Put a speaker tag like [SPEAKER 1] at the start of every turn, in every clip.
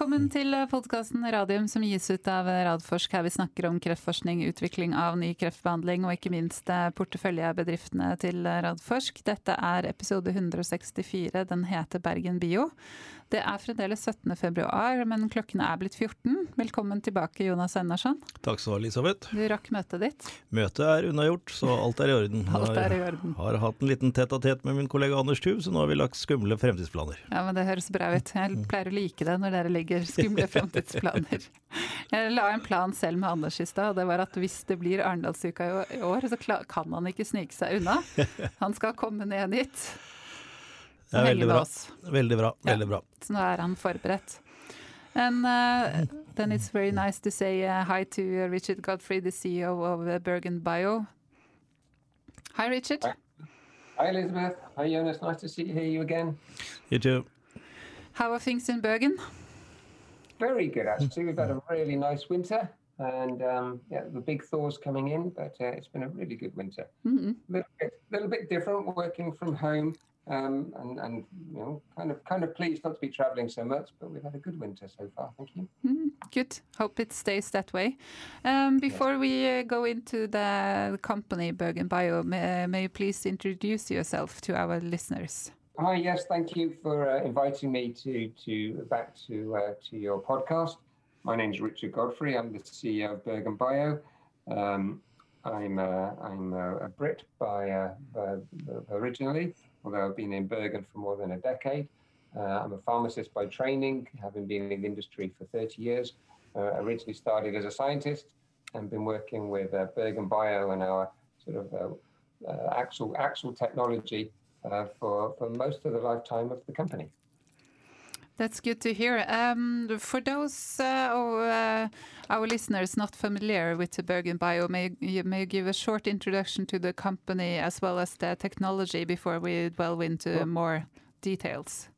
[SPEAKER 1] Velkommen til podkasten Radium som gis ut av Radforsk, her vi snakker om kreftforskning, utvikling av ny kreftbehandling og ikke minst porteføljebedriftene til Radforsk. Dette er episode 164, den heter Bergen Bio. Det er fremdeles 17. februar, men klokkene er blitt 14. Velkommen tilbake, Jonas Einarsson.
[SPEAKER 2] Takk skal du ha, Elisabeth.
[SPEAKER 1] Du rakk møtet ditt.
[SPEAKER 2] Møtet er unnagjort, så alt er i orden.
[SPEAKER 1] Alt er i orden.
[SPEAKER 2] Har, har hatt en liten tett-a-tett med min kollega Anders Tuv, så nå har vi lagt skumle fremtidsplaner.
[SPEAKER 1] Ja, men det høres bra ut. Jeg pleier å like det når dere legger skumle fremtidsplaner. Jeg la en plan selv med Anders i stad, og det var at hvis det blir Arendalsuka i år, så kan han ikke snike seg unna. Han skal komme ned hit.
[SPEAKER 2] Ja, veldig bra. Veldig bra. Veldig bra.
[SPEAKER 1] Ja, så nå er han forberedt. And uh, then it's very nice to say uh, hi to uh, Richard Godfrey, the CEO of uh, Bergen Bio. Hi, Richard.
[SPEAKER 3] Hi. hi, Elizabeth. Hi, Jonas. Nice to see you, hear you again.
[SPEAKER 2] You too.
[SPEAKER 1] How are things in Bergen?
[SPEAKER 3] Very good, actually. We've had a really nice winter, and um, yeah, the big thaws coming in, but uh, it's been a really good winter.
[SPEAKER 1] Mm -hmm.
[SPEAKER 3] A little bit, little bit different working from home. Um, and, and you know, kind of kind of pleased not to be travelling so much, but we've had a good winter so far. Thank you.
[SPEAKER 1] Mm, good. Hope it stays that way. Um, before yes. we uh, go into the company Bergen Bio, may, may, you please introduce yourself to our listeners?
[SPEAKER 3] Hi. Yes. Thank you for uh, inviting me to to back to uh, to your podcast. My name is Richard Godfrey. I'm the CEO of Bergen Bio. Um, I'm uh, I'm a Brit by uh, originally although I've been in Bergen for more than a decade. Uh, I'm a pharmacist by training, having been in the industry for 30 years. Uh, originally started as a scientist and been working with uh, Bergen Bio and our sort of uh, uh, actual actual technology uh, for, for most of the lifetime of the company.
[SPEAKER 1] That's good to hear. Um, for those uh, of uh, our listeners not familiar with the Bergen Bio, may you, may give a short introduction to the company as well as the technology before we delve into more details?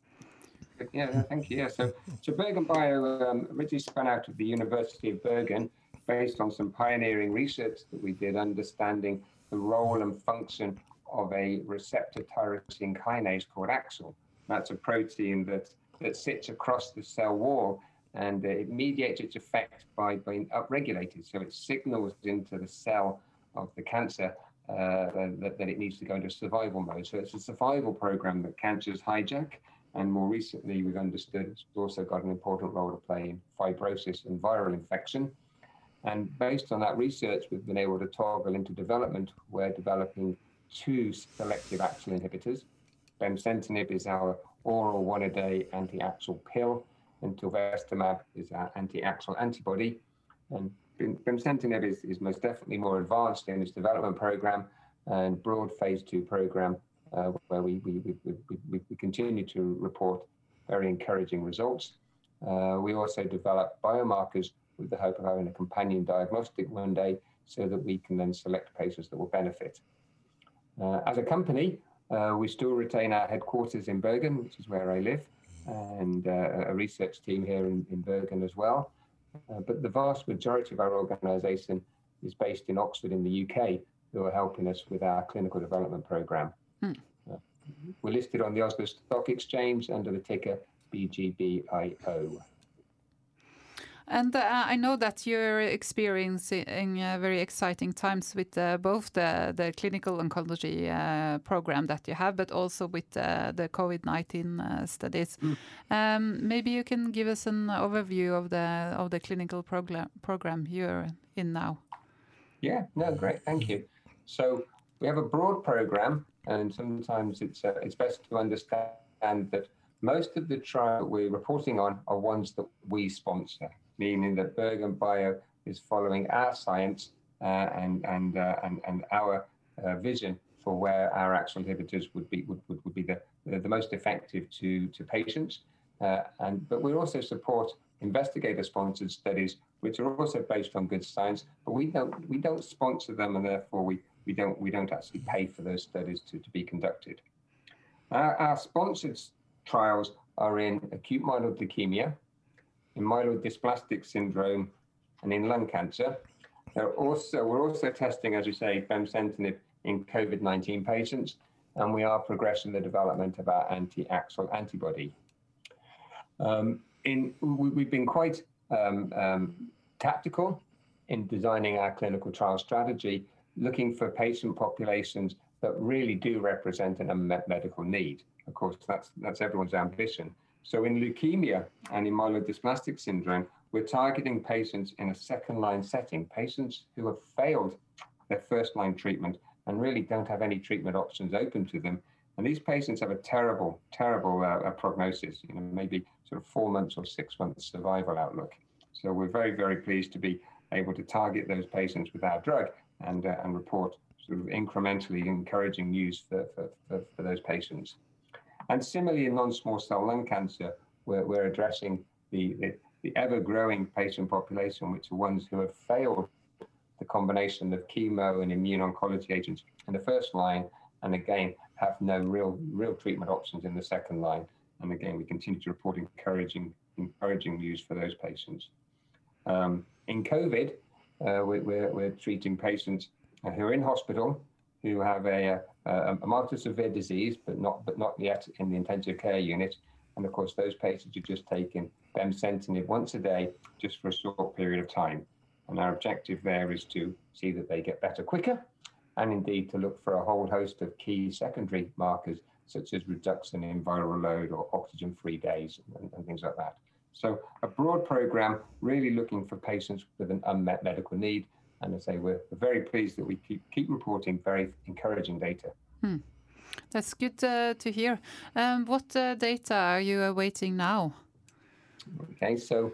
[SPEAKER 3] Yeah, thank you. Yeah, so, so Bergen Bio um, originally spun out of the University of Bergen based on some pioneering research that we did understanding the role and function of a receptor tyrosine kinase called AXL. That's a protein that that sits across the cell wall and uh, it mediates its effect by being upregulated. So it signals into the cell of the cancer uh, that, that, it needs to go into survival mode. So it's a survival program that cancers hijack. And more recently, we've understood it's also got an important role to play in fibrosis and viral infection. And based on that research, we've been able to toggle into development. We're developing two selective AXL inhibitors. Bemcentinib is our oral one a day anti AXL pill, and tilvestamab is our anti AXL antibody. And bemcentinib is, is most definitely more advanced in its development program and broad phase two program, uh, where we, we, we, we, we continue to report very encouraging results. Uh, we also develop biomarkers with the hope of having a companion diagnostic one day so that we can then select patients that will benefit. Uh, as a company, uh, we still retain our headquarters in Bergen, which is where I live, and uh, a research team here in, in Bergen as well. Uh, but the vast majority of our organisation is based in Oxford in the UK, who are helping us with our clinical development program. Hmm. Uh, we're listed on the Oslo Stock Exchange under the ticker BGBIO.
[SPEAKER 1] And uh, I know that you're experiencing uh, very exciting times with uh, both the, the clinical oncology uh, program that you have, but also with uh, the COVID 19 uh, studies. Mm. Um, maybe you can give us an overview of the of the clinical program program you're in now.
[SPEAKER 3] Yeah, no, great, thank you. So we have a broad program, and sometimes it's it's best to understand that most of the trial we're reporting on are ones that we sponsor meaning that Bergen Bio is following our science uh, and, and, uh, and, and our uh, vision for where our AXL inhibitors would be, would, would, would be the, the, most effective to, to patients. And, but we also support investigator-sponsored studies, which are also based on good science, but we don't, we don't sponsor them and therefore we, we, don't, we don't actually pay for those studies to, to be conducted. Our, our sponsored trials are in acute myeloid leukemia, in myelodysplastic syndrome and in lung cancer. Also, we're also testing, as we say, bemcentinib in COVID 19 patients, and we are progressing the development of our anti AXL antibody. Um, in we've been quite um, um, tactical in designing our clinical trial strategy, looking for patient populations that really do represent an unmet medical need. Of course, that's that's everyone's ambition. So in leukemia and in myelodysplastic syndrome, we're targeting patients in a second line setting, patients who have failed their first line treatment and really don't have any treatment options open to them. And these patients have a terrible, terrible uh, uh, prognosis, you know, maybe sort of four months or six months survival outlook. So we're very, very pleased to be able to target those patients with our drug and, uh, and report sort of incrementally encouraging news for, for, for, for those patients. And similarly, in non-small cell lung cancer, we're, we're addressing the, the, the ever-growing patient population, which are ones who have failed the combination of chemo and immune oncology agents in the first line, and again, have no real, real treatment options in the second line. And again, we continue to report encouraging, encouraging news for those patients. Um, in COVID, uh, we, we're, we're treating patients who are in hospital who have a, a, a to severe disease, but not but not yet in the intensive care unit. And of course, those patients are just taking bemcentinib once a day, just for a short period of time. And our objective there is to see that they get better quicker, and indeed to look for a whole host of key secondary markers, such as reduction in viral load or oxygen-free days and, and things like that. So a broad program really looking for patients with an unmet medical need and I say we're very pleased that we keep, keep reporting very encouraging data.
[SPEAKER 1] Hmm. That's good uh, to hear. Um, what uh, data are you awaiting now?
[SPEAKER 3] Okay, so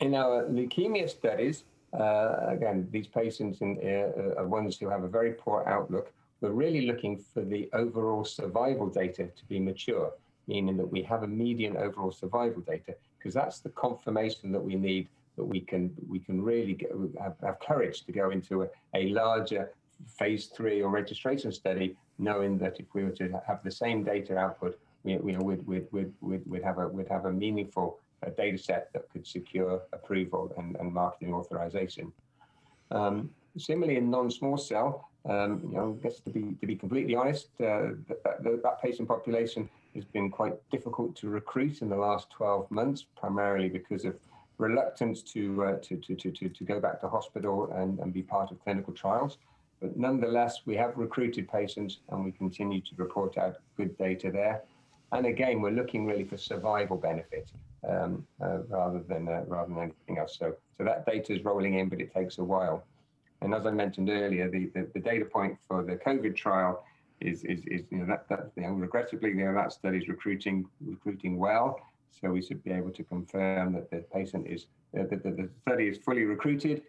[SPEAKER 3] in our leukemia studies, uh, again, these patients in, uh, are ones who have a very poor outlook. We're really looking for the overall survival data to be mature, meaning that we have a median overall survival data, because that's the confirmation that we need that we can we can really get, have, have courage to go into a, a larger phase three or registration study, knowing that if we were to have the same data output, we, we would we'd, we'd, we'd, we'd have a would have a meaningful uh, data set that could secure approval and, and marketing authorization. Um, similarly, in non-small cell, um, you know, I guess to be to be completely honest, uh, that, that patient population has been quite difficult to recruit in the last 12 months, primarily because of reluctance to, uh, to, to, to, to, go back to hospital and, and be part of clinical trials. But nonetheless, we have recruited patients and we continue to report out good data there. And again, we're looking really for survival benefit um, uh, rather than uh, rather than anything else. So, so that data is rolling in, but it takes a while. And as I mentioned earlier, the, the, the data point for the COVID trial is, is, is you know, that, that you know, regrettably, you know, that study is recruiting recruiting well. So we should be able to confirm that the patient is, uh, that the, the study is fully recruited.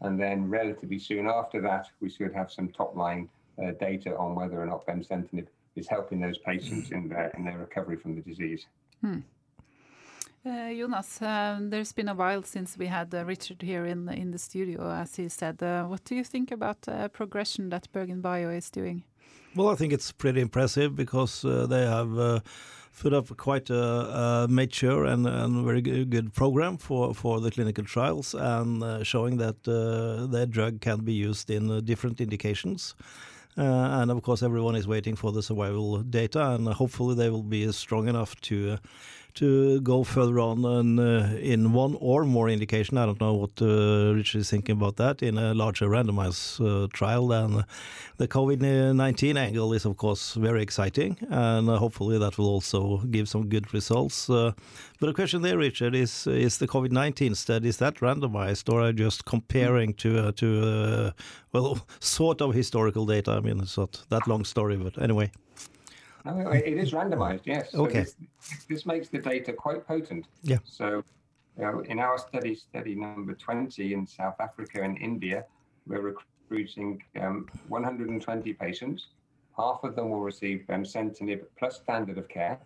[SPEAKER 3] And then relatively soon after that, we should have some top line uh, data on whether or not bemcentinib is helping those patients in their, in their recovery from the disease.
[SPEAKER 1] Hmm. Uh, Jonas, uh, there's been a while since we had uh, Richard here in in the studio, as he said. Uh, what do you think about uh, progression that Bergen Bio is doing?
[SPEAKER 2] Well, I think it's pretty impressive because uh, they have put up quite a, a mature and, and, very good program for, for the clinical trials and uh, showing that uh, their drug can be used in uh, different indications. Uh, and of course, everyone is waiting for the survival data, and hopefully, they will be strong enough to to go further on and, uh, in one or more indication. I don't know what uh, Richard is thinking about that in a larger randomized uh, trial. Then the COVID-19 angle is, of course, very exciting, and uh, hopefully that will also give some good results. Uh, but the question there, Richard, is is the COVID-19 study is that randomized, or are just comparing to uh, to well, sort of historical data? I mean, it's not that long story, but anyway.
[SPEAKER 3] No, it is randomized, yes.
[SPEAKER 2] So okay.
[SPEAKER 3] This, this, makes the data quite potent.
[SPEAKER 2] Yeah.
[SPEAKER 3] So, you know, in our study, study number 20 in South Africa and India, we're recruiting um, 120 patients. Half of them will receive bemcentinib plus standard of care,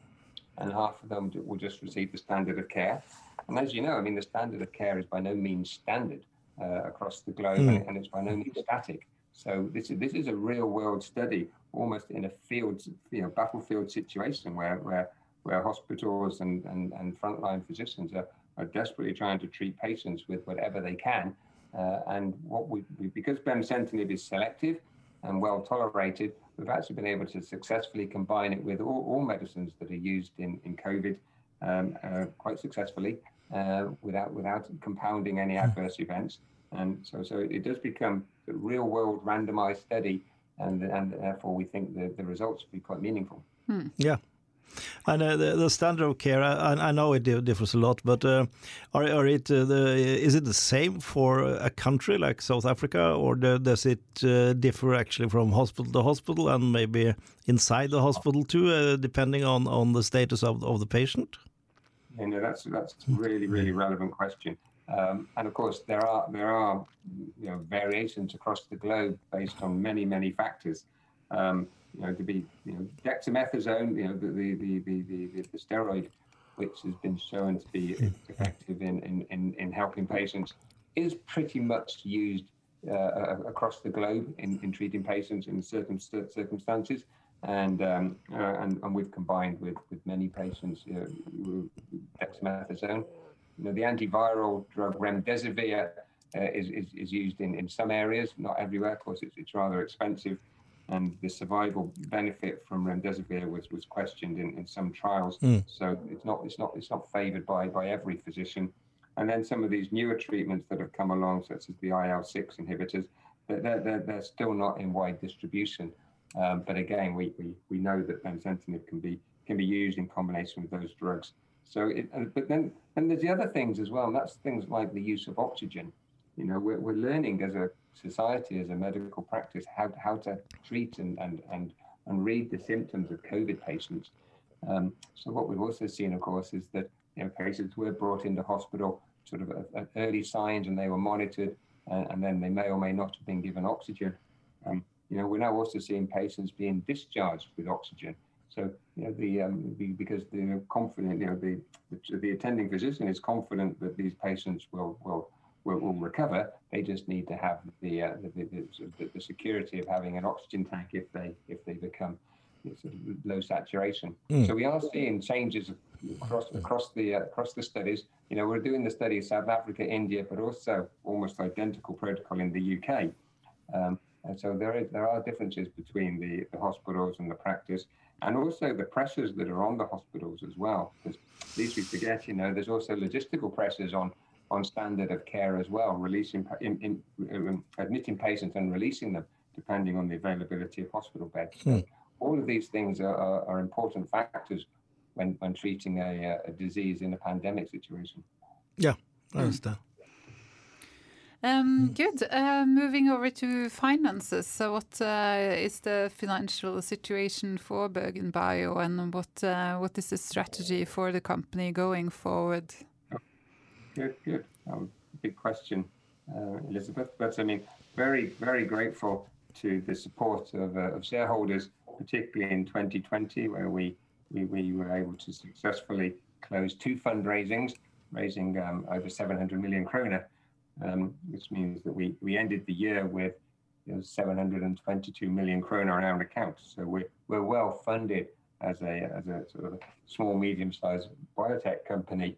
[SPEAKER 3] and half of them will just receive the standard of care. And as you know, I mean, the standard of care is by no means standard uh, across the globe, mm. and, and it's by no means static. So this is this is a real world study, almost in a field, you know, battlefield situation where where where hospitals and and, and frontline physicians are, are desperately trying to treat patients with whatever they can. Uh, and what we, we because bemcentinib is selective and well tolerated, we've actually been able to successfully combine it with all, all medicines that are used in in COVID um, uh, quite successfully. uh, without without compounding any adverse events. And so, so it does become a real world randomized study, and and therefore we think the, the results will be quite meaningful.
[SPEAKER 2] Hmm. Yeah. And uh, the, the, standard of care, I, I know it differs a lot, but uh, are, are it uh, the, is it the same for a country like South Africa, or do, does it uh, differ actually from hospital to hospital and maybe inside the hospital too, uh, depending on, on the status of, of the patient?
[SPEAKER 3] You know, that's that's a really really relevant question. Um, and of course, there are there are you know, variations across the globe based on many many factors. Um, you know, to be you know, dexamethasone, you know, the the, the, the, the, steroid, which has been shown to be effective in, in, in, in helping patients, is pretty much used uh, across the globe in, in treating patients in certain circumstances. And, um, uh, and and we've combined with with many patients know, dexamethasone you know, the antiviral drug remdesivir uh, is, is, is, used in, in some areas, not everywhere. Of course, it's, it's rather expensive. And the survival benefit from remdesivir was, was questioned in, in some trials. Mm. So it's not it's not it's not favoured by by every physician. And then some of these newer treatments that have come along, such as the IL-6 inhibitors, they're, they're, they're still not in wide distribution. Um, but again, we, we, we know that bemcentinib can be can be used in combination with those drugs. So, it, but then, and there's the other things as well, and that's things like the use of oxygen. You know, we're, we're learning as a society, as a medical practice, how, how to treat and, and, and, and read the symptoms of COVID patients. Um, so what we've also seen, of course, is that you know, patients were brought into hospital sort of at, early signs and they were monitored, and, and, then they may or may not have been given oxygen. Um, you know, we're now also seeing patients being discharged with oxygen. So, you know, the, um, the because they're confident, you know, the, the, the attending physician is confident that these patients will will will, will recover. They just need to have the, uh, the, the, the, security of having an oxygen tank if they if they become sort of low saturation. Mm. So we are seeing changes across across the uh, across the studies. You know, we're doing the study in South Africa, India, but also almost identical protocol in the UK. Um, and so there is there are differences between the, the hospitals and the practice and also the pressures that are on the hospitals as well. Because least we forget, you know, there's also logistical pressures on on standard of care as well, releasing in, in, um, admitting patients and releasing them depending on the availability of hospital beds. Hmm. all of these things are, are, are, important factors when when treating a, a disease in a pandemic situation.
[SPEAKER 2] Yeah, I understand.
[SPEAKER 1] Um, good. Uh, moving over to finances. So, what uh, is the financial situation for BerGenBio, and what uh, what is the strategy for the company going forward?
[SPEAKER 3] Good, good. Um, big question, uh, Elizabeth. But I mean, very, very grateful to the support of, uh, of shareholders, particularly in 2020, where we, we we were able to successfully close two fundraisings, raising um, over 700 million kroner um, which means that we, we ended the year with you know, 722 million kroner on our account. So we're, we're well funded as a, as a sort of small, medium sized biotech company,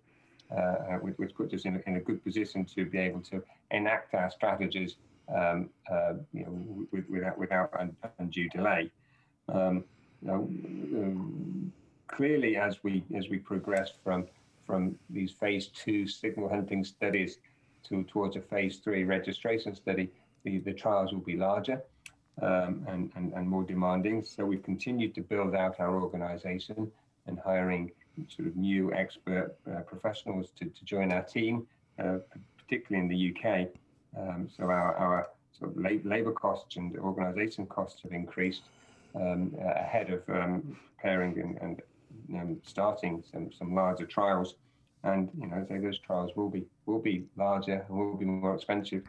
[SPEAKER 3] uh, which, which, puts us in a, in a good position to be able to enact our strategies um, uh, you know, with, without, without undue delay. Um, you know, um, clearly, as we as we progress from from these phase two signal hunting studies to, towards a phase three registration study, the, the trials will be larger um, and, and, and more demanding. So we've continued to build out our organization and hiring sort of new expert uh, professionals to, to join our team, uh, particularly in the UK. Um, so our, our sort of labor costs and organization costs have increased um, ahead of um, preparing and, and um, starting some, some larger trials and you know, those trials will be will be larger and will be more expensive.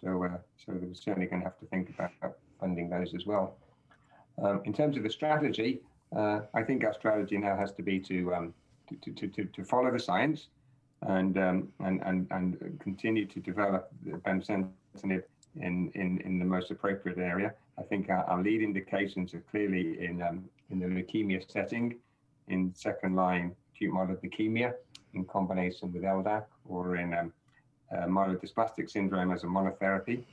[SPEAKER 3] So, uh, so we're certainly going to have to think about funding those as well. Um, in terms of the strategy, uh, I think our strategy now has to be to um, to, to, to, to, follow the science and um, and, and and continue to develop the bemcentinib in, in, in the most appropriate area. I think our, our lead indications are clearly in um, in the leukemia setting, in second line acute myeloid leukemia, in combination with LDAC or in um, uh, myelodysplastic syndrome as a monotherapy.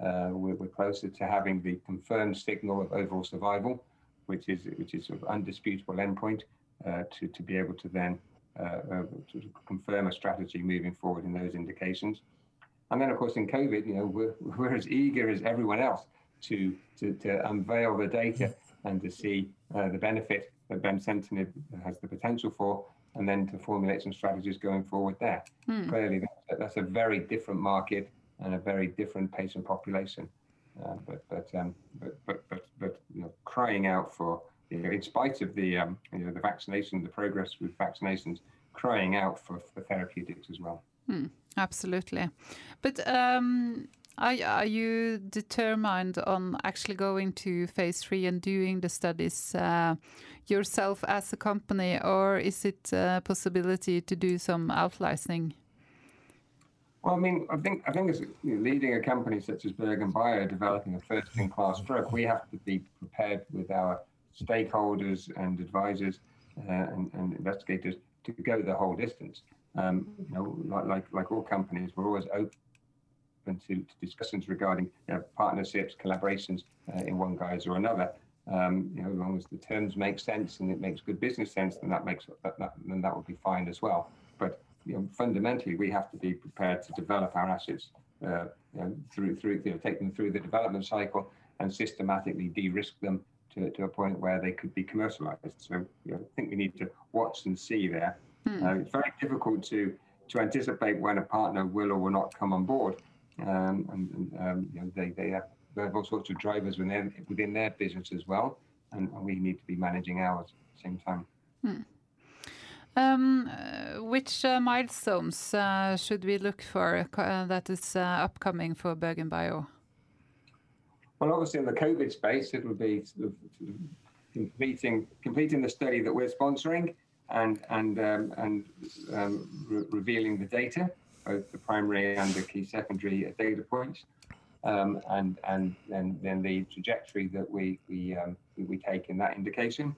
[SPEAKER 3] Uh, we're, we're, closer to having the confirmed signal of overall survival, which is which is sort of undisputable endpoint uh, to to be able to then uh, uh, of confirm a strategy moving forward in those indications. And then, of course, in COVID, you know, we're, we're as eager as everyone else to, to, to unveil the data and to see uh, the benefit that bemcentinib has the potential for, and then to formulate some strategies going forward there. Hmm. Clearly, that's, that's a very different market and a very different patient population. Uh, but but, um, but but but but you know, crying out for you know, in spite of the um, you know the vaccination, the progress with vaccinations, crying out for, for therapeutics as well.
[SPEAKER 1] Hmm, absolutely, but um, are, are you determined on actually going to phase three and doing the studies uh, yourself as a company, or is it a possibility to do some outlicensing?
[SPEAKER 3] Well, I mean, I think I think as leading a company such as Bergen Bio developing a first-in-class drug, we have to be prepared with our stakeholders and advisors uh, and, and, investigators to go the whole distance. Um, you know, like, like like all companies, we're always open to, to discussions regarding you know, partnerships, collaborations uh, in one guise or another. Um, you know, as long as the terms make sense and it makes good business sense, then that makes that, that then that would be fine as well. But you know, fundamentally, we have to be prepared to develop our assets uh, you know, through through you know, take them through the development cycle and systematically de-risk them to, to a point where they could be commercialized. So you know, I think we need to watch and see there. Hmm. Uh, it's very difficult to to anticipate when a partner will or will not come on board, um, and, and um, you know, they they have, they have all sorts of drivers within their, within their business as well, and, and we need to be managing ours at the same time.
[SPEAKER 1] Hmm. Um, uh, which uh, milestones uh, should we look for uh, that is uh, upcoming for Bergen Bio?
[SPEAKER 3] Well, obviously in the COVID space, it will be sort of completing completing the study that we're sponsoring and and um, and um, re revealing the data, both the primary and the key secondary data points, um, and and then then the trajectory that we we um, we take in that indication.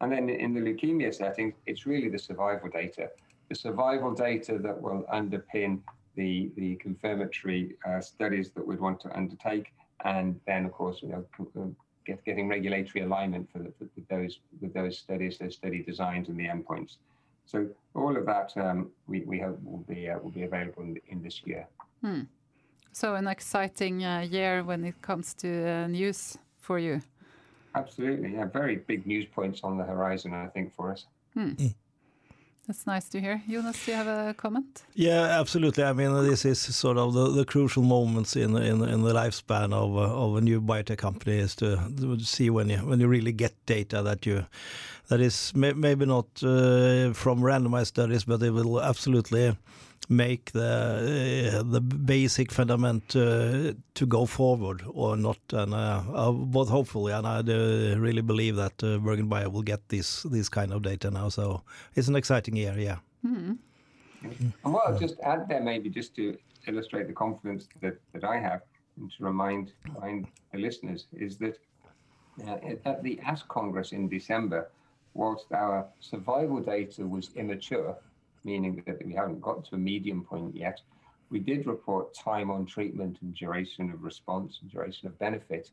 [SPEAKER 3] And then in the leukemia setting, it's really the survival data, the survival data that will underpin the, the confirmatory uh, studies that we'd want to undertake. And then, of course, you know, uh, get, getting regulatory alignment for, the, for those with those studies, those study designs and the endpoints. So all of that um, we, we hope will be uh, will be available in, in this year.
[SPEAKER 1] Hmm. So an exciting uh, year when it comes to uh, news for you.
[SPEAKER 3] Absolutely, yeah. Very big news points on the horizon, I think, for us. Hmm. Mm.
[SPEAKER 1] That's nice to hear. Jonas, do you have a comment?
[SPEAKER 2] Yeah, absolutely. I mean, this is sort of the, the crucial moments in in in the lifespan of uh, of a new biotech company is to, to, see when you when you really get data that you that is may, maybe not uh, from randomized studies, but it will absolutely make the uh, the basic fundament uh, to go forward or not. And uh, but hopefully, and I really believe that uh, BergenBio will get this this kind of data now. So it's an exciting year, yeah.
[SPEAKER 3] Mm. And what I'll just add there, maybe just to illustrate the confidence that, that I have, and to remind, remind the listeners, is that uh, at the ASH Congress in December, whilst our survival data was immature, meaning that we haven't got to a medium point yet. We did report time on treatment and duration of response and duration of benefit.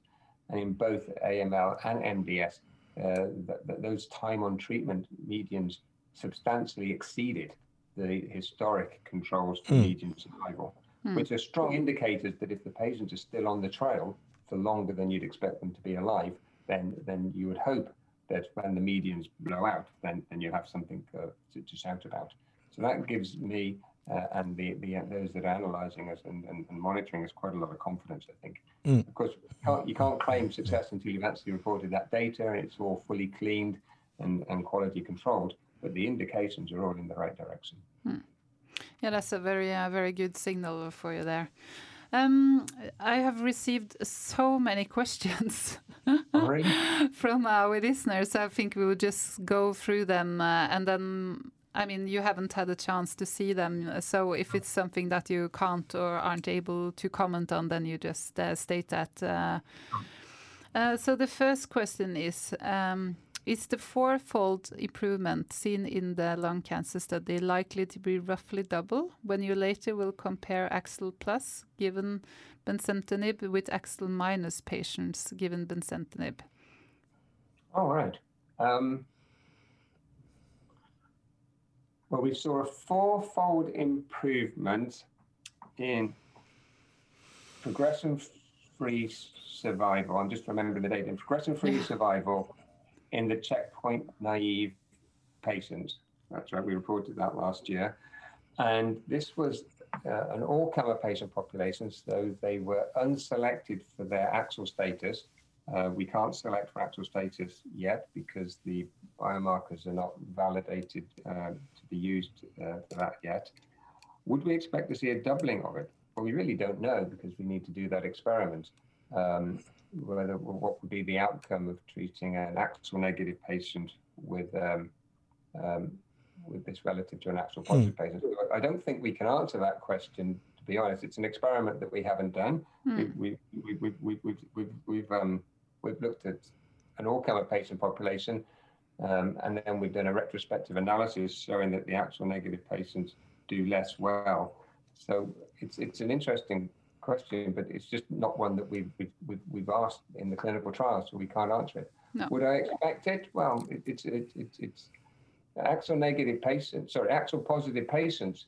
[SPEAKER 3] And in both AML and MDS, uh, th- th- those time on treatment medians substantially exceeded the historic controls for mm. median survival, mm. which are strong indicators that if the patients are still on the trail for longer than you'd expect them to be alive, then then you would hope that when the medians blow out, then then you have something uh, to, to shout about. So that gives me uh, and the, the those that are analysing us and, and, and, monitoring us quite a lot of confidence, I think. Mm. Of course, you can't, you can't, claim success until you've actually reported that data and it's all fully cleaned and, and quality controlled, but the indications are all in the right direction. Mm.
[SPEAKER 1] Yeah, that's a very, uh, very good signal for you there. Um, I have received so many questions from our listeners. I think we will just go through them uh, and then I mean, you haven't had a chance to see them. So if it's something that you can't or aren't able to comment on, then you just uh, state that. Uh, uh, so the first question is um, Is the fourfold improvement seen in the lung cancer study likely to be roughly double when you later will compare AXL plus given bemcentinib with AXL minus patients given bemcentinib?
[SPEAKER 3] All right. Um, Well, we saw a fourfold improvement in progression-free survival. I'm just remembering the data. In progression-free survival in the checkpoint naive patients. That's right. We reported that last year, and this was uh, an all-comer patient population, so they were unselected for their AXL status. Uh, we can't select for AXL status yet because the biomarkers are not validated uh, to be used uh, for that yet. Would we expect to see a doubling of it? Well, we really don't know because we need to do that experiment. Um, whether what would be the outcome of treating an AXL negative patient with um, um, with this relative to an AXL positive hmm. patient? I don't think we can answer that question. To be honest, it's an experiment that we haven't done. Hmm. We, we, we, we, we've, we've, we've, um, we've looked at an all-comer patient population, um, and then we've done a retrospective analysis showing that the AXL negative patients do less well. So it's it's an interesting question, but it's just not one that we've we've, we've asked in the clinical trials, so we can't answer it. No. Would I expect it? Well, it, it's it, it, it's AXL negative patients, sorry, AXL positive patients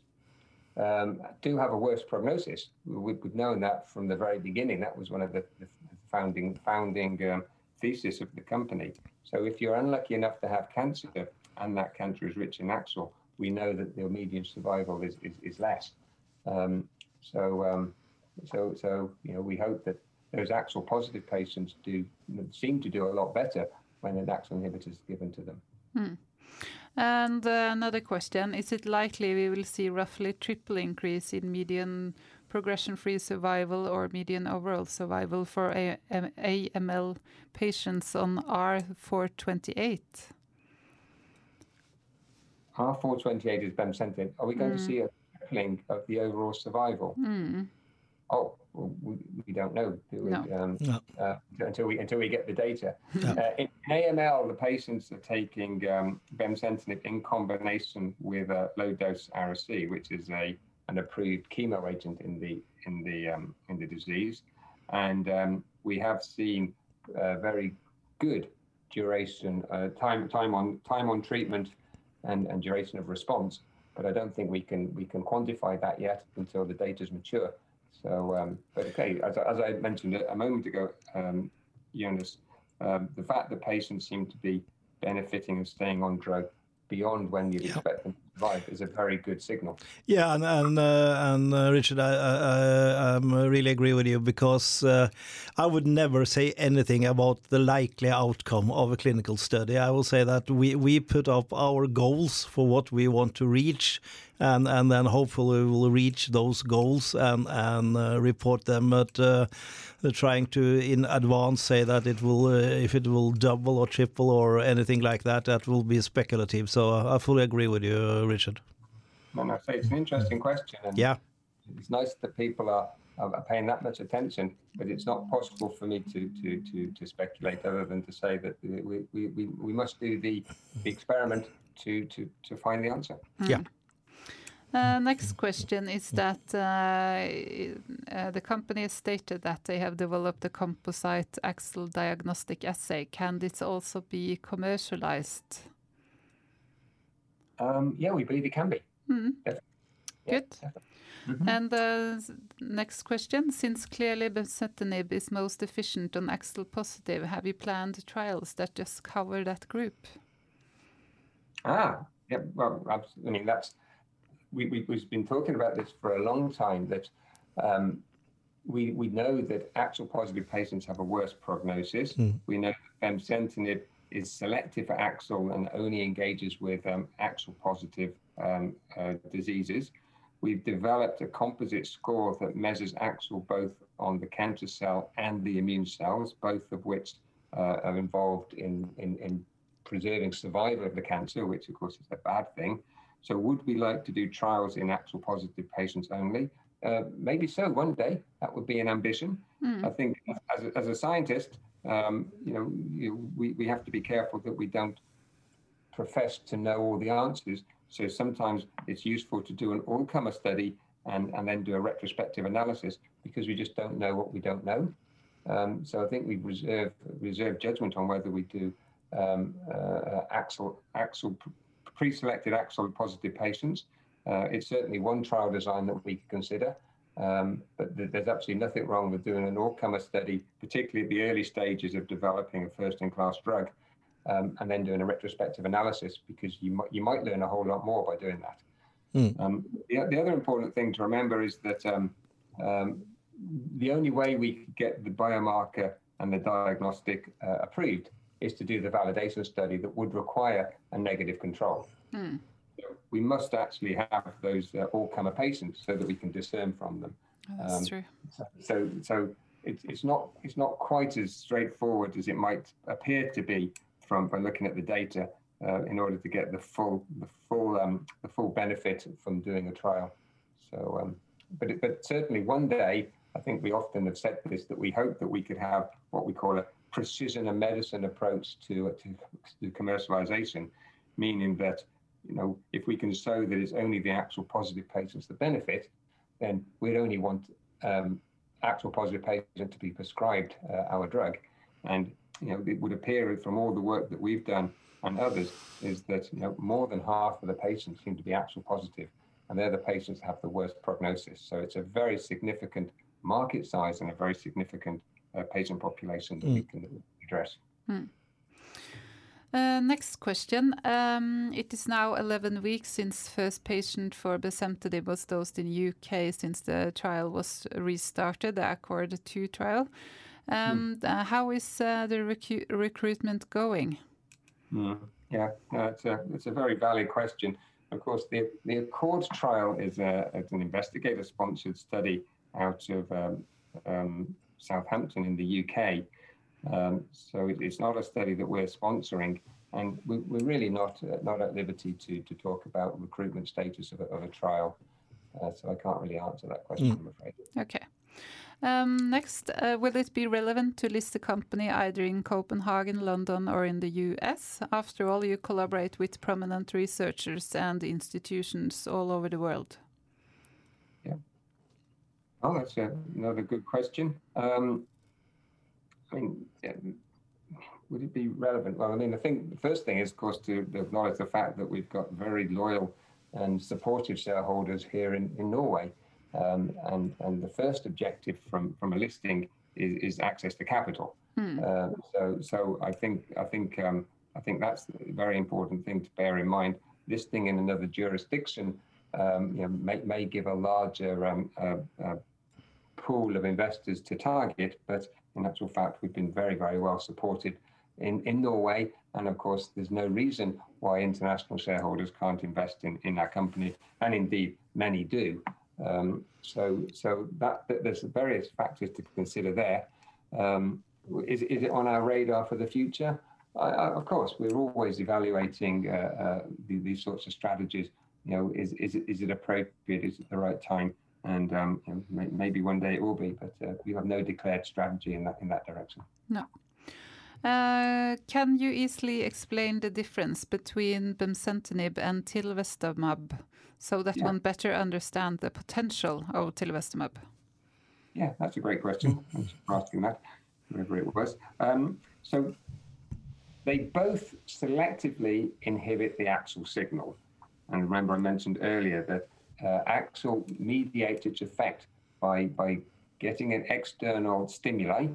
[SPEAKER 3] um, do have a worse prognosis. We, have known that from the very beginning. That was one of the, the founding founding um, thesis of the company. So if you're unlucky enough to have cancer and that cancer is rich in AXL, we know that the median survival is, is, is less. Um, so, um, so, so you know, we hope that those AXL positive patients do seem to do a lot better when an AXL inhibitor is given to them.
[SPEAKER 1] Hmm. And uh, another question: Is it likely we will see roughly triple increase in median progression-free survival or median overall survival for AML patients on R428?
[SPEAKER 3] R428 is bemcentinib. Are we going mm. to hmm. see a tripling of the overall survival?
[SPEAKER 1] Mm.
[SPEAKER 3] Oh, well, we, we, don't know do we? No. Um, no. Uh, until we until we get the data. No. Uh, in AML, the patients are taking um, bemcentinib in combination with a low dose Ara-C, which is a an approved chemo agent in the in the um, in the disease, and um, we have seen uh, very good duration uh, time time on time on treatment and, and duration of response. But I don't think we can we can quantify that yet until the data is mature. So, um, but okay, as, as I mentioned a moment ago, um, Jonas, um, the fact that patients seem to be benefiting and staying on drug beyond when you'd expect them survive is a very good signal.
[SPEAKER 2] Yeah, and and, uh, and uh, Richard, I, I, I really agree with you because uh, I would never say anything about the likely outcome of a clinical study. I will say that we, we put up our goals for what we want to reach and and then hopefully we will reach those goals and and uh, report them. But uh, trying to in advance say that it will uh, if it will double or triple or anything like that, that will be speculative. So I fully agree with you, Richard.
[SPEAKER 3] No, no, so it's an interesting question.
[SPEAKER 2] And yeah,
[SPEAKER 3] it's nice that people are are paying that much attention, but it's not possible for me to to to, to speculate other than to say that we, we, we, we must do the, the experiment to, to, to find the answer.
[SPEAKER 2] Yeah.
[SPEAKER 1] Uh, next question is that uh, uh, the company has stated that they have developed a composite AXL diagnostic assay. Can this also be commercialized?
[SPEAKER 3] Um, yeah, we believe it can be.
[SPEAKER 1] Mm. Good. Mm -hmm. And uh, next question, since clearly bemcentinib is most efficient on AXL positive, have you planned trials that just cover that group?
[SPEAKER 3] Ah, yeah, well, I mean, that's we, we, have been talking about this for a long time that um, we, we know that AXL positive patients have a worse prognosis. Mm. We know that bemcentinib is selective for AXL and only engages with um, AXL positive um, uh, diseases. We've developed a composite score that measures AXL both on the cancer cell and the immune cells, both of which uh, are involved in, in, in preserving survival of the cancer, which of course is a bad thing. So would we like to do trials in AXL positive patients only? Uh, maybe so one day. That would be an ambition. Mm. I think as a, as a scientist, um, you know, you, we, we have to be careful that we don't profess to know all the answers. So sometimes it's useful to do an all-comer study and, and then do a retrospective analysis because we just don't know what we don't know. Um, so I think we reserve reserve judgment on whether we do um, uh, AXL AXL pre-selected AXL positive patients. Uh, it's certainly one trial design that we could consider. Um, but th- there's absolutely nothing wrong with doing an all-comer study, particularly at the early stages of developing a first-in-class drug, um, and then doing a retrospective analysis because you might you might learn a whole lot more by doing that. Mm. Um, the, the, other important thing to remember is that um, um, the only way we could get the biomarker and the diagnostic uh, approved is to do the validation study that would require a negative control. Mm we must actually have those uh, all-comer patients so that we can discern from them.
[SPEAKER 1] Oh, that's um, true.
[SPEAKER 3] So, so it's it's not it's not quite as straightforward as it might appear to be from by looking at the data uh, in order to get the full the full um, the full benefit from doing a trial. So, um, but it, but certainly one day, I think we often have said this that we hope that we could have what we call a precision and medicine approach to to, to commercialization, meaning that you know, if we can show that it's only the AXL positive patients that benefit, then we'd only want um, AXL positive patients to be prescribed uh, our drug. And you know, it would appear from all the work that we've done and others is that you know more than half of the patients seem to be AXL positive, and they're the patients that have the worst prognosis. So it's a very significant market size and a very significant uh, patient population that mm. we can address. Mm.
[SPEAKER 1] Uh, next question. Um, it is now 11 weeks since first patient for bosentan was dosed in UK since the trial was restarted, the Accord 2 trial. Um, mm. uh, how is uh, the recu recruitment going?
[SPEAKER 3] Mm. Yeah, it's, a, it's a very valid question. Of course, the, the Accord trial is, a, it's an investigator-sponsored study out of um, um Southampton in the UK. Um, so it, it's not a study that we're sponsoring, and we, are really not uh, not at liberty to to talk about recruitment status of a, of a trial. Uh, so I can't really answer that question, mm. I'm afraid.
[SPEAKER 1] Okay. Um, next, uh, will it be relevant to list the company either in Copenhagen, London, or in the US? After all, you collaborate with prominent researchers and institutions all over the world.
[SPEAKER 3] Oh, that's a, another good question. Um, I mean, would it be relevant? Well, I mean, I think the first thing is, of course, to acknowledge the fact that we've got very loyal and supportive shareholders here in, in Norway. Um, and, and the first objective from, from a listing is, is access to capital. Hmm. Uh, so, so I think I think um, I think that's a very important thing to bear in mind. Listing in another jurisdiction um, you know, may, may give a larger um, uh, uh, pool of investors to target, but in actual fact, we've been very, very well supported in, in Norway. And of course, there's no reason why international shareholders can't invest in, in our company. And indeed, many do. Um, so so that, that, there's various factors to consider there. Um, is, is it on our radar for the future? I, I, of course, we're always evaluating uh, uh, the, these sorts of strategies. You know, is, is, it, is it appropriate? Is it the right time? And um, you know, maybe one day it will be, but uh, we have no declared strategy in that in that direction.
[SPEAKER 1] No. Uh, can you easily explain the difference between bemcentinib and tilvestamab so that yeah. one better understand the potential of tilvestamab?
[SPEAKER 3] Yeah, that's a great question. Thanks for asking that, whoever it was. Um, so they both selectively inhibit the AXL signal. And remember, I mentioned earlier that uh, AXL mediates its effect by, by getting an external stimuli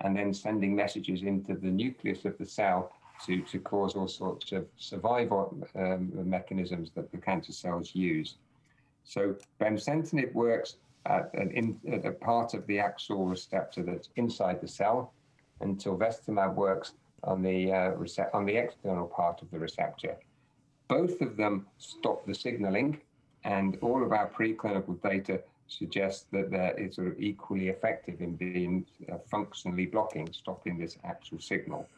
[SPEAKER 3] and then sending messages into the nucleus of the cell to, to cause all sorts of survival um, mechanisms that the cancer cells use. So bemcentinib works at, an in, at a part of the AXL receptor that's inside the cell, and tilvestamab works on the uh, on the external part of the receptor. Both of them stop the signaling, and all of our preclinical data suggests that they're sort of equally effective in being uh, functionally blocking, stopping this AXL signal.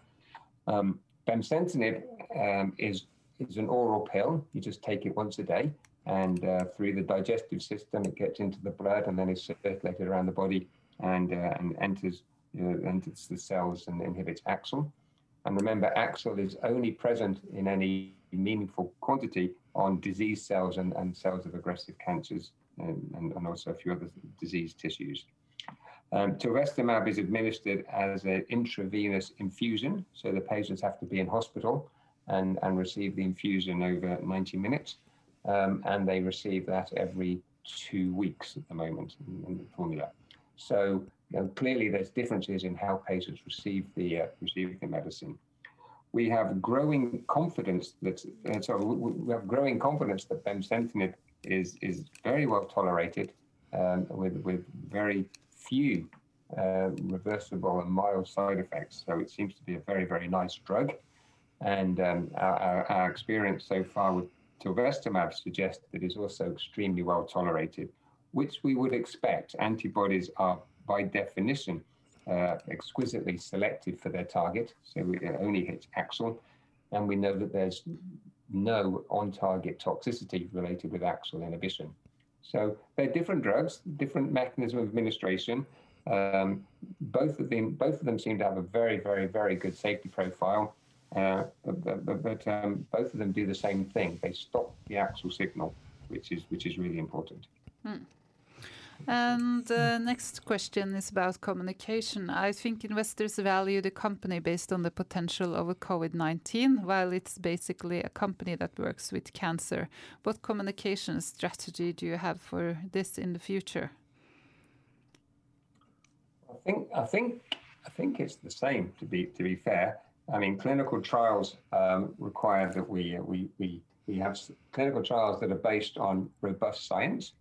[SPEAKER 3] Um, bemcentinib um, is, is an oral pill. You just take it once a day, and uh, through the digestive system, it gets into the blood and then is circulated around the body and, uh, and enters, enters the cells and inhibits AXL. And remember, AXL is only present in any meaningful quantity on disease cells and, and cells of aggressive cancers and, and, and also a few other disease tissues. Um, tilvestamab is administered as an intravenous infusion, so the patients have to be in hospital and, and receive the infusion over 90 minutes. Um, and they receive that every two weeks at the moment in, in the formula. So you know, clearly there's differences in how patients receive the uh, receive the medicine. We have growing confidence that uh, so we have growing confidence that bemcentinib is is very well tolerated um, with with very few uh, reversible and mild side effects. So it seems to be a very very nice drug, and um, our, our, experience so far with tilvestamab suggests that it's also extremely well tolerated, which we would expect. Antibodies are by definition uh, exquisitely selected for their target, so it only hits AXL, and we know that there's no on-target toxicity related with AXL inhibition. So they're different drugs, different mechanism of administration. Um, both of them, both of them seem to have a very, very, very good safety profile. Uh, but, but, but um, both of them do the same thing. They stop the AXL signal, which is which is really important.
[SPEAKER 1] Hmm. And the uh, next question is about communication. I think investors value the company based on the potential of a COVID-19, while it's basically a company that works with cancer. What communication strategy do you have for this in the future?
[SPEAKER 3] I think I think I think it's the same. To be to be fair, I mean clinical trials um, require that we we we we have clinical trials that are based on robust science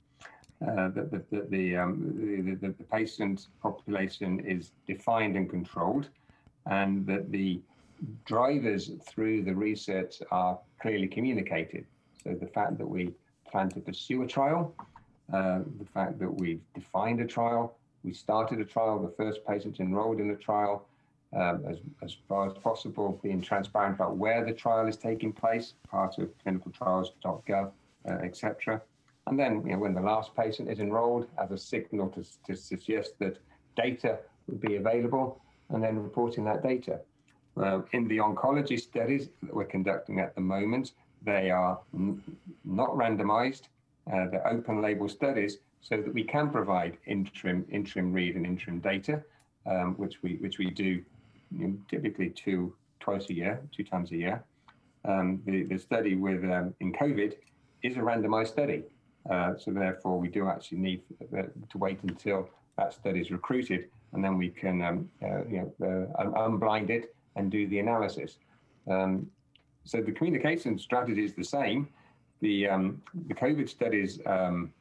[SPEAKER 3] uh, that the, the, the, um, the, the, patient population is defined and controlled, and that the drivers through the research are clearly communicated. So the fact that we plan to pursue a trial, uh, the fact that we've defined a trial, we started a trial, the first patient enrolled in the trial, um, as, as far as possible, being transparent about where the trial is taking place, part of clinicaltrials.gov, uh, etc. And then, you know, when the last patient is enrolled, as a signal to, to suggest that data would be available, and then reporting that data. Uh, in the oncology studies that we're conducting at the moment, they are n- not randomized. Uh, they're open label studies so that we can provide interim interim read and interim data, um, which we which we do you know, typically two twice a year, two times a year. Um, the the study with um, in COVID is a randomized study, uh, so therefore, we do actually need to wait until that study is recruited, and then we can, um, uh, you know, uh, unblind it and do the analysis. Um, so the communication strategy is the same. The um, the COVID studies um,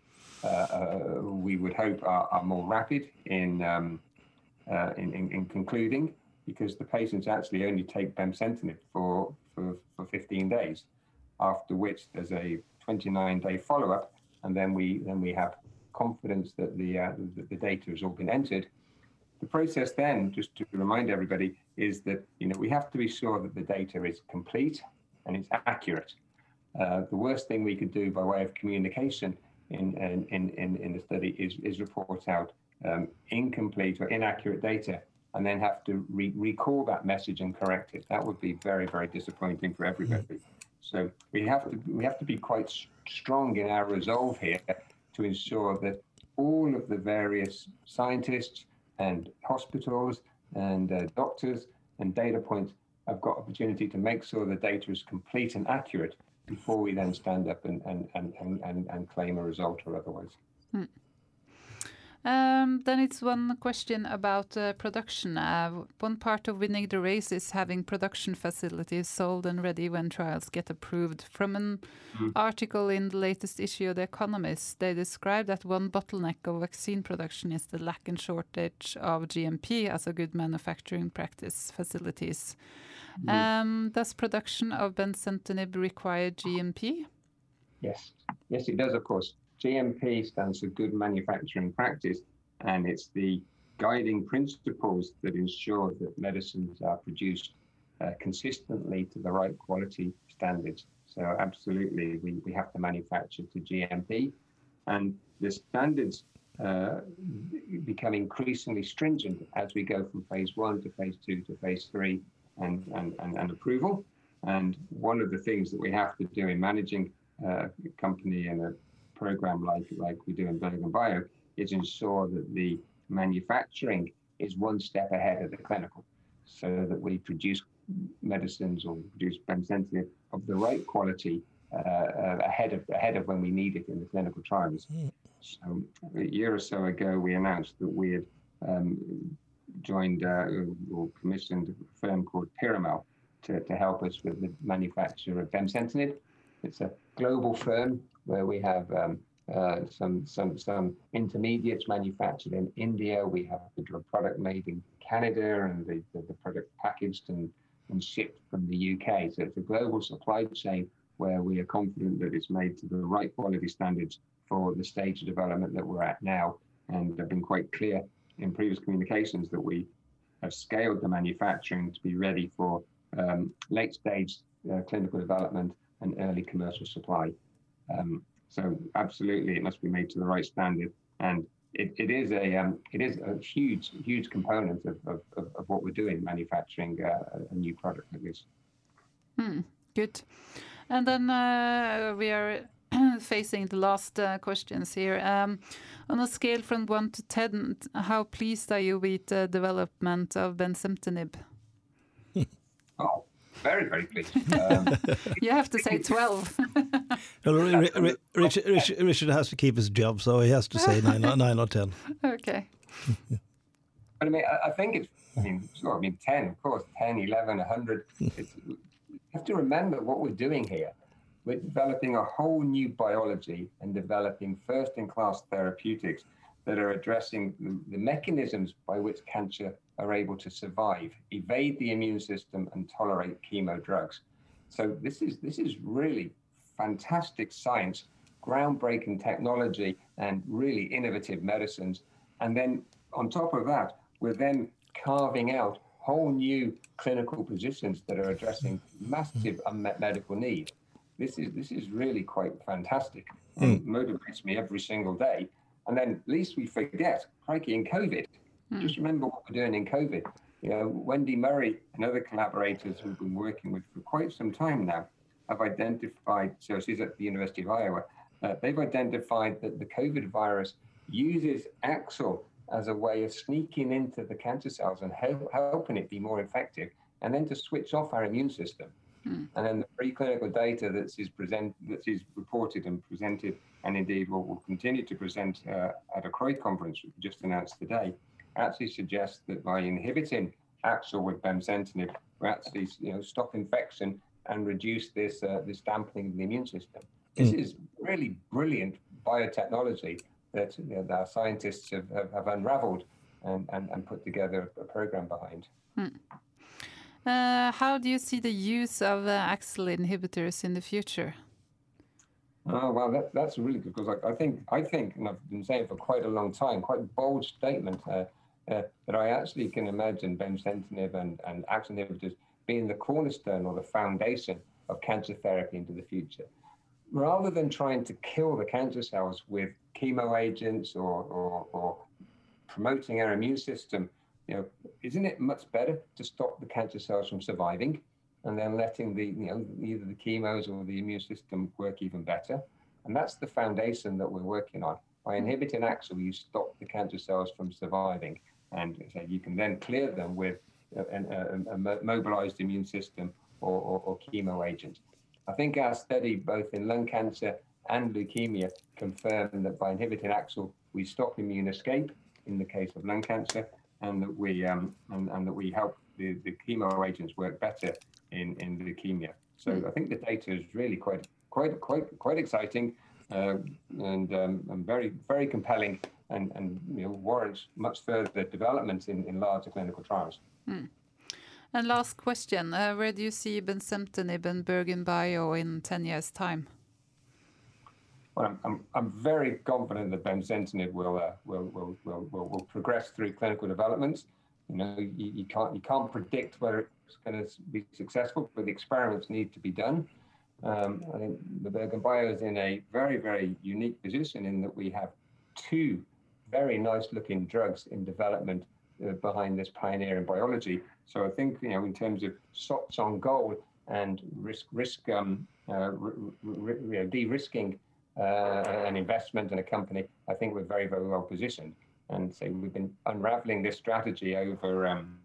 [SPEAKER 3] uh, uh, we would hope are, are more rapid in, um, in, in in concluding because the patients actually only take bemcentinib for, for, for 15 days, after which there's a 29 day follow up and then we then we have confidence that the, uh, the, the data has all been entered. The process then, just to remind everybody, is that you know we have to be sure that the data is complete and it's accurate. Uh, the worst thing we could do by way of communication in in in, in the study is is report out um, incomplete or inaccurate data and then have to re- recall that message and correct it. That would be very very disappointing for everybody. Mm-hmm. So we have to we have to be quite strong in our resolve here to ensure that all of the various scientists and hospitals and uh, doctors and data points have got opportunity to make sure the data is complete and accurate before we then stand up and, and, and, and, and, claim a result or otherwise. Hmm.
[SPEAKER 1] Um, then it's one question about uh, production. Uh, one part of winning the race is having production facilities sold and ready when trials get approved. From an mm. article in the latest issue of The Economist, they describe that one bottleneck of vaccine production is the lack and shortage of GMP as a good manufacturing practice facilities. Mm. Um, does production of bemcentinib require GMP?
[SPEAKER 3] Yes, yes, it does, of course. GMP stands for Good Manufacturing Practice, and it's the guiding principles that ensure that medicines are produced uh, consistently to the right quality standards. So, absolutely, we, we have to manufacture to GMP, and the standards uh, become increasingly stringent as we go from phase one to phase two to phase three and, and, and, and approval. And one of the things that we have to do in managing uh, a company and a program like like we do in BerGenBio is ensure that the manufacturing is one step ahead of the clinical, so that we produce medicines or produce bemcentinib of the right quality uh, uh, ahead of ahead of when we need it in the clinical trials. Mm. So a year or so ago, we announced that we had um, joined uh, or commissioned a firm called Piramal to, to help us with the manufacture of bemcentinib. It's a global firm where we have um, uh, some some some intermediates manufactured in India. We have the drug product made in Canada, and the, the, the product packaged and, and shipped from the UK. So it's a global supply chain where we are confident that it's made to the right quality standards for the stage of development that we're at now. And I've been quite clear in previous communications that we have scaled the manufacturing to be ready for um, late stage uh, clinical development and early commercial supply. Um, so absolutely, it must be made to the right standard, and it, it is a um, it is a huge huge component of, of, of what we're doing manufacturing uh, a new product like this.
[SPEAKER 1] Hmm, good, and then uh, we are facing the last uh, questions here. Um, on a scale from 1 to 10, how pleased are you with the development of bemcentinib?
[SPEAKER 3] oh, very, very pleased. Um,
[SPEAKER 1] you have to say 12.
[SPEAKER 2] well, Richard, Richard, Richard, has to keep his job, so he has to say 9, nine or 10.
[SPEAKER 1] Okay.
[SPEAKER 3] but I mean, I, I think it's, I mean, sure, I mean, 10, of course, 10, 11, 100. It's, you have to remember what we're doing here we're developing a whole new biology and developing first in class therapeutics that are addressing the, the, mechanisms by which cancer are able to survive, evade the immune system, and tolerate chemo drugs. So this is this is really fantastic science, groundbreaking technology, and really innovative medicines. And then on top of that, we're then carving out whole new clinical positions that are addressing massive unmet medical need this is this is really quite fantastic. Mm. motivates me every single day. And then least we forget, crikey, in COVID, mm. just remember what we're doing in COVID. You know, Wendy Maury and other collaborators who've been working with for quite some time now have identified. So she's at the University of Iowa. Uh, they've identified that the COVID virus uses AXL as a way of sneaking into the cancer cells and help, helping it be more effective, and then to switch off our immune system. Mm. And then the preclinical data that is present that is reported and presented, and indeed what we'll continue to present uh, at a CROI conference we just announced today, actually suggests that by inhibiting AXL with bemcentinib, we actually you know stop infection and reduce this uh, this dampening of the immune system. This mm. is really brilliant biotechnology that, you know, our scientists have, have, have unraveled and, and, and, put together a program behind.
[SPEAKER 1] Mm. Uh, how do you see the use of uh, AXL inhibitors in the future?
[SPEAKER 3] Oh, well, that, that's really good because I, I, think I think, and I've been saying for quite a long time, quite bold statement uh, uh, that I actually can imagine bemcentinib and, and AXL inhibitors being the cornerstone or the foundation of cancer therapy into the future. Rather than trying to kill the cancer cells with chemo agents or, or, or promoting our immune system you know, isn't it much better to stop the cancer cells from surviving and then letting the, you know, either the chemos or the immune system work even better? And that's the foundation that we're working on. By inhibiting AXL, you stop the cancer cells from surviving, and so you can then clear them with a, a, mobilized immune system or, or, or chemo agent. I think our study, both in lung cancer and leukemia, confirmed that by inhibiting AXL, we stop immune escape in the case of lung cancer, and that we um, and, and that we help the, the chemo agents work better in, in leukemia. So mm. I think the data is really quite quite quite quite exciting uh, and, um, and very very compelling and, and you know, warrants much further development in, in larger clinical trials.
[SPEAKER 1] Mm. And last question, uh, where do you see bemcentinib and BerGenBio in 10 years' time?
[SPEAKER 3] Well, I'm, I'm, I'm very confident that bemcentinib will, uh, will, will, will, will, will, progress through clinical developments. You know, you, you, can't, you can't predict whether it's going to be successful, but the experiments need to be done. Um, I think the BerGenBio is in a very, very unique position in that we have two very nice looking drugs in development uh, behind this pioneering biology. So I think, you know, in terms of shots on goal and risk, risk um, uh, de-risking uh, an investment in a company, I think we're very, very well positioned. And so we've been unraveling this strategy over um,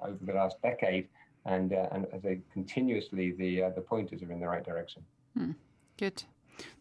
[SPEAKER 3] over the last decade, and uh, and as I continuously the uh, the pointers are in the right direction.
[SPEAKER 1] Good.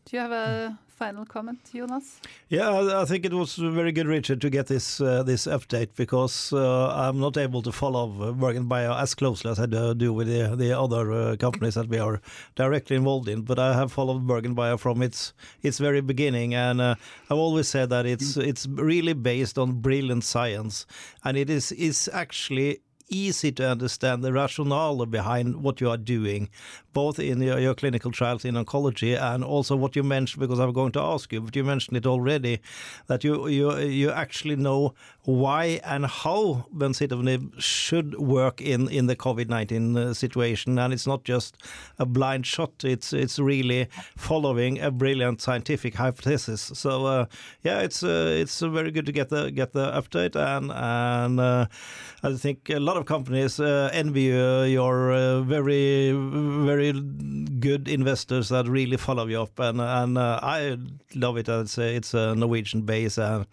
[SPEAKER 1] Do you have a final comment, Jonas?
[SPEAKER 2] Yeah, I- I think it was very good, Richard, to get this uh, this update because uh, I'm not able to follow BerGenBio as closely as I do do with the, the other uh, companies that we are directly involved in. But I have followed BerGenBio from its its very beginning, and uh, I've always said that it's it's really based on brilliant science, and it is is actually easy to understand the rationale behind what you are doing, both in your, your clinical trials in oncology and also what you mentioned. Because I'm going to ask you, but you mentioned it already, that you you you actually know why and how bensitovimab should work in in the COVID-19 situation, and it's not just a blind shot. It's it's really following a brilliant scientific hypothesis. So uh, yeah, it's uh, it's uh, very good to get the get the update, and and uh, I think a lot of companies uh, envy uh, your uh, very very good investors that really follow you up, and and uh, I love it. It's a, it's a Norwegian base, and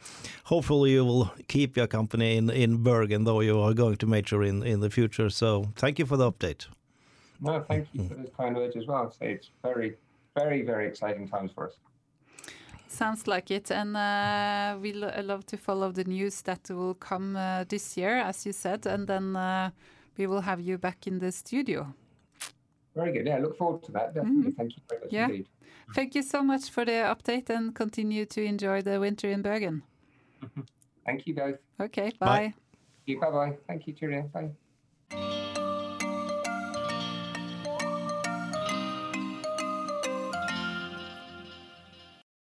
[SPEAKER 2] hopefully you will keep your company in in Bergen, though you are going to major in in the future. So thank you for the update.
[SPEAKER 3] No, thank you for those kind words as well. So it's very, very, very exciting times for us.
[SPEAKER 1] Sounds like it, and uh, we lo- love to follow the news that will come uh, this year, as you said, and then uh, we will have you back in the studio.
[SPEAKER 3] Very good. Yeah, I look forward to that. Mm. Definitely. Thank you very much
[SPEAKER 1] Yeah.
[SPEAKER 3] indeed.
[SPEAKER 1] Thank you so much for the update, and continue to enjoy the winter in Bergen.
[SPEAKER 3] Thank you both.
[SPEAKER 1] Okay,
[SPEAKER 2] Bye.
[SPEAKER 1] bye.
[SPEAKER 3] Bye bye. Thank you. Cheerio. Bye.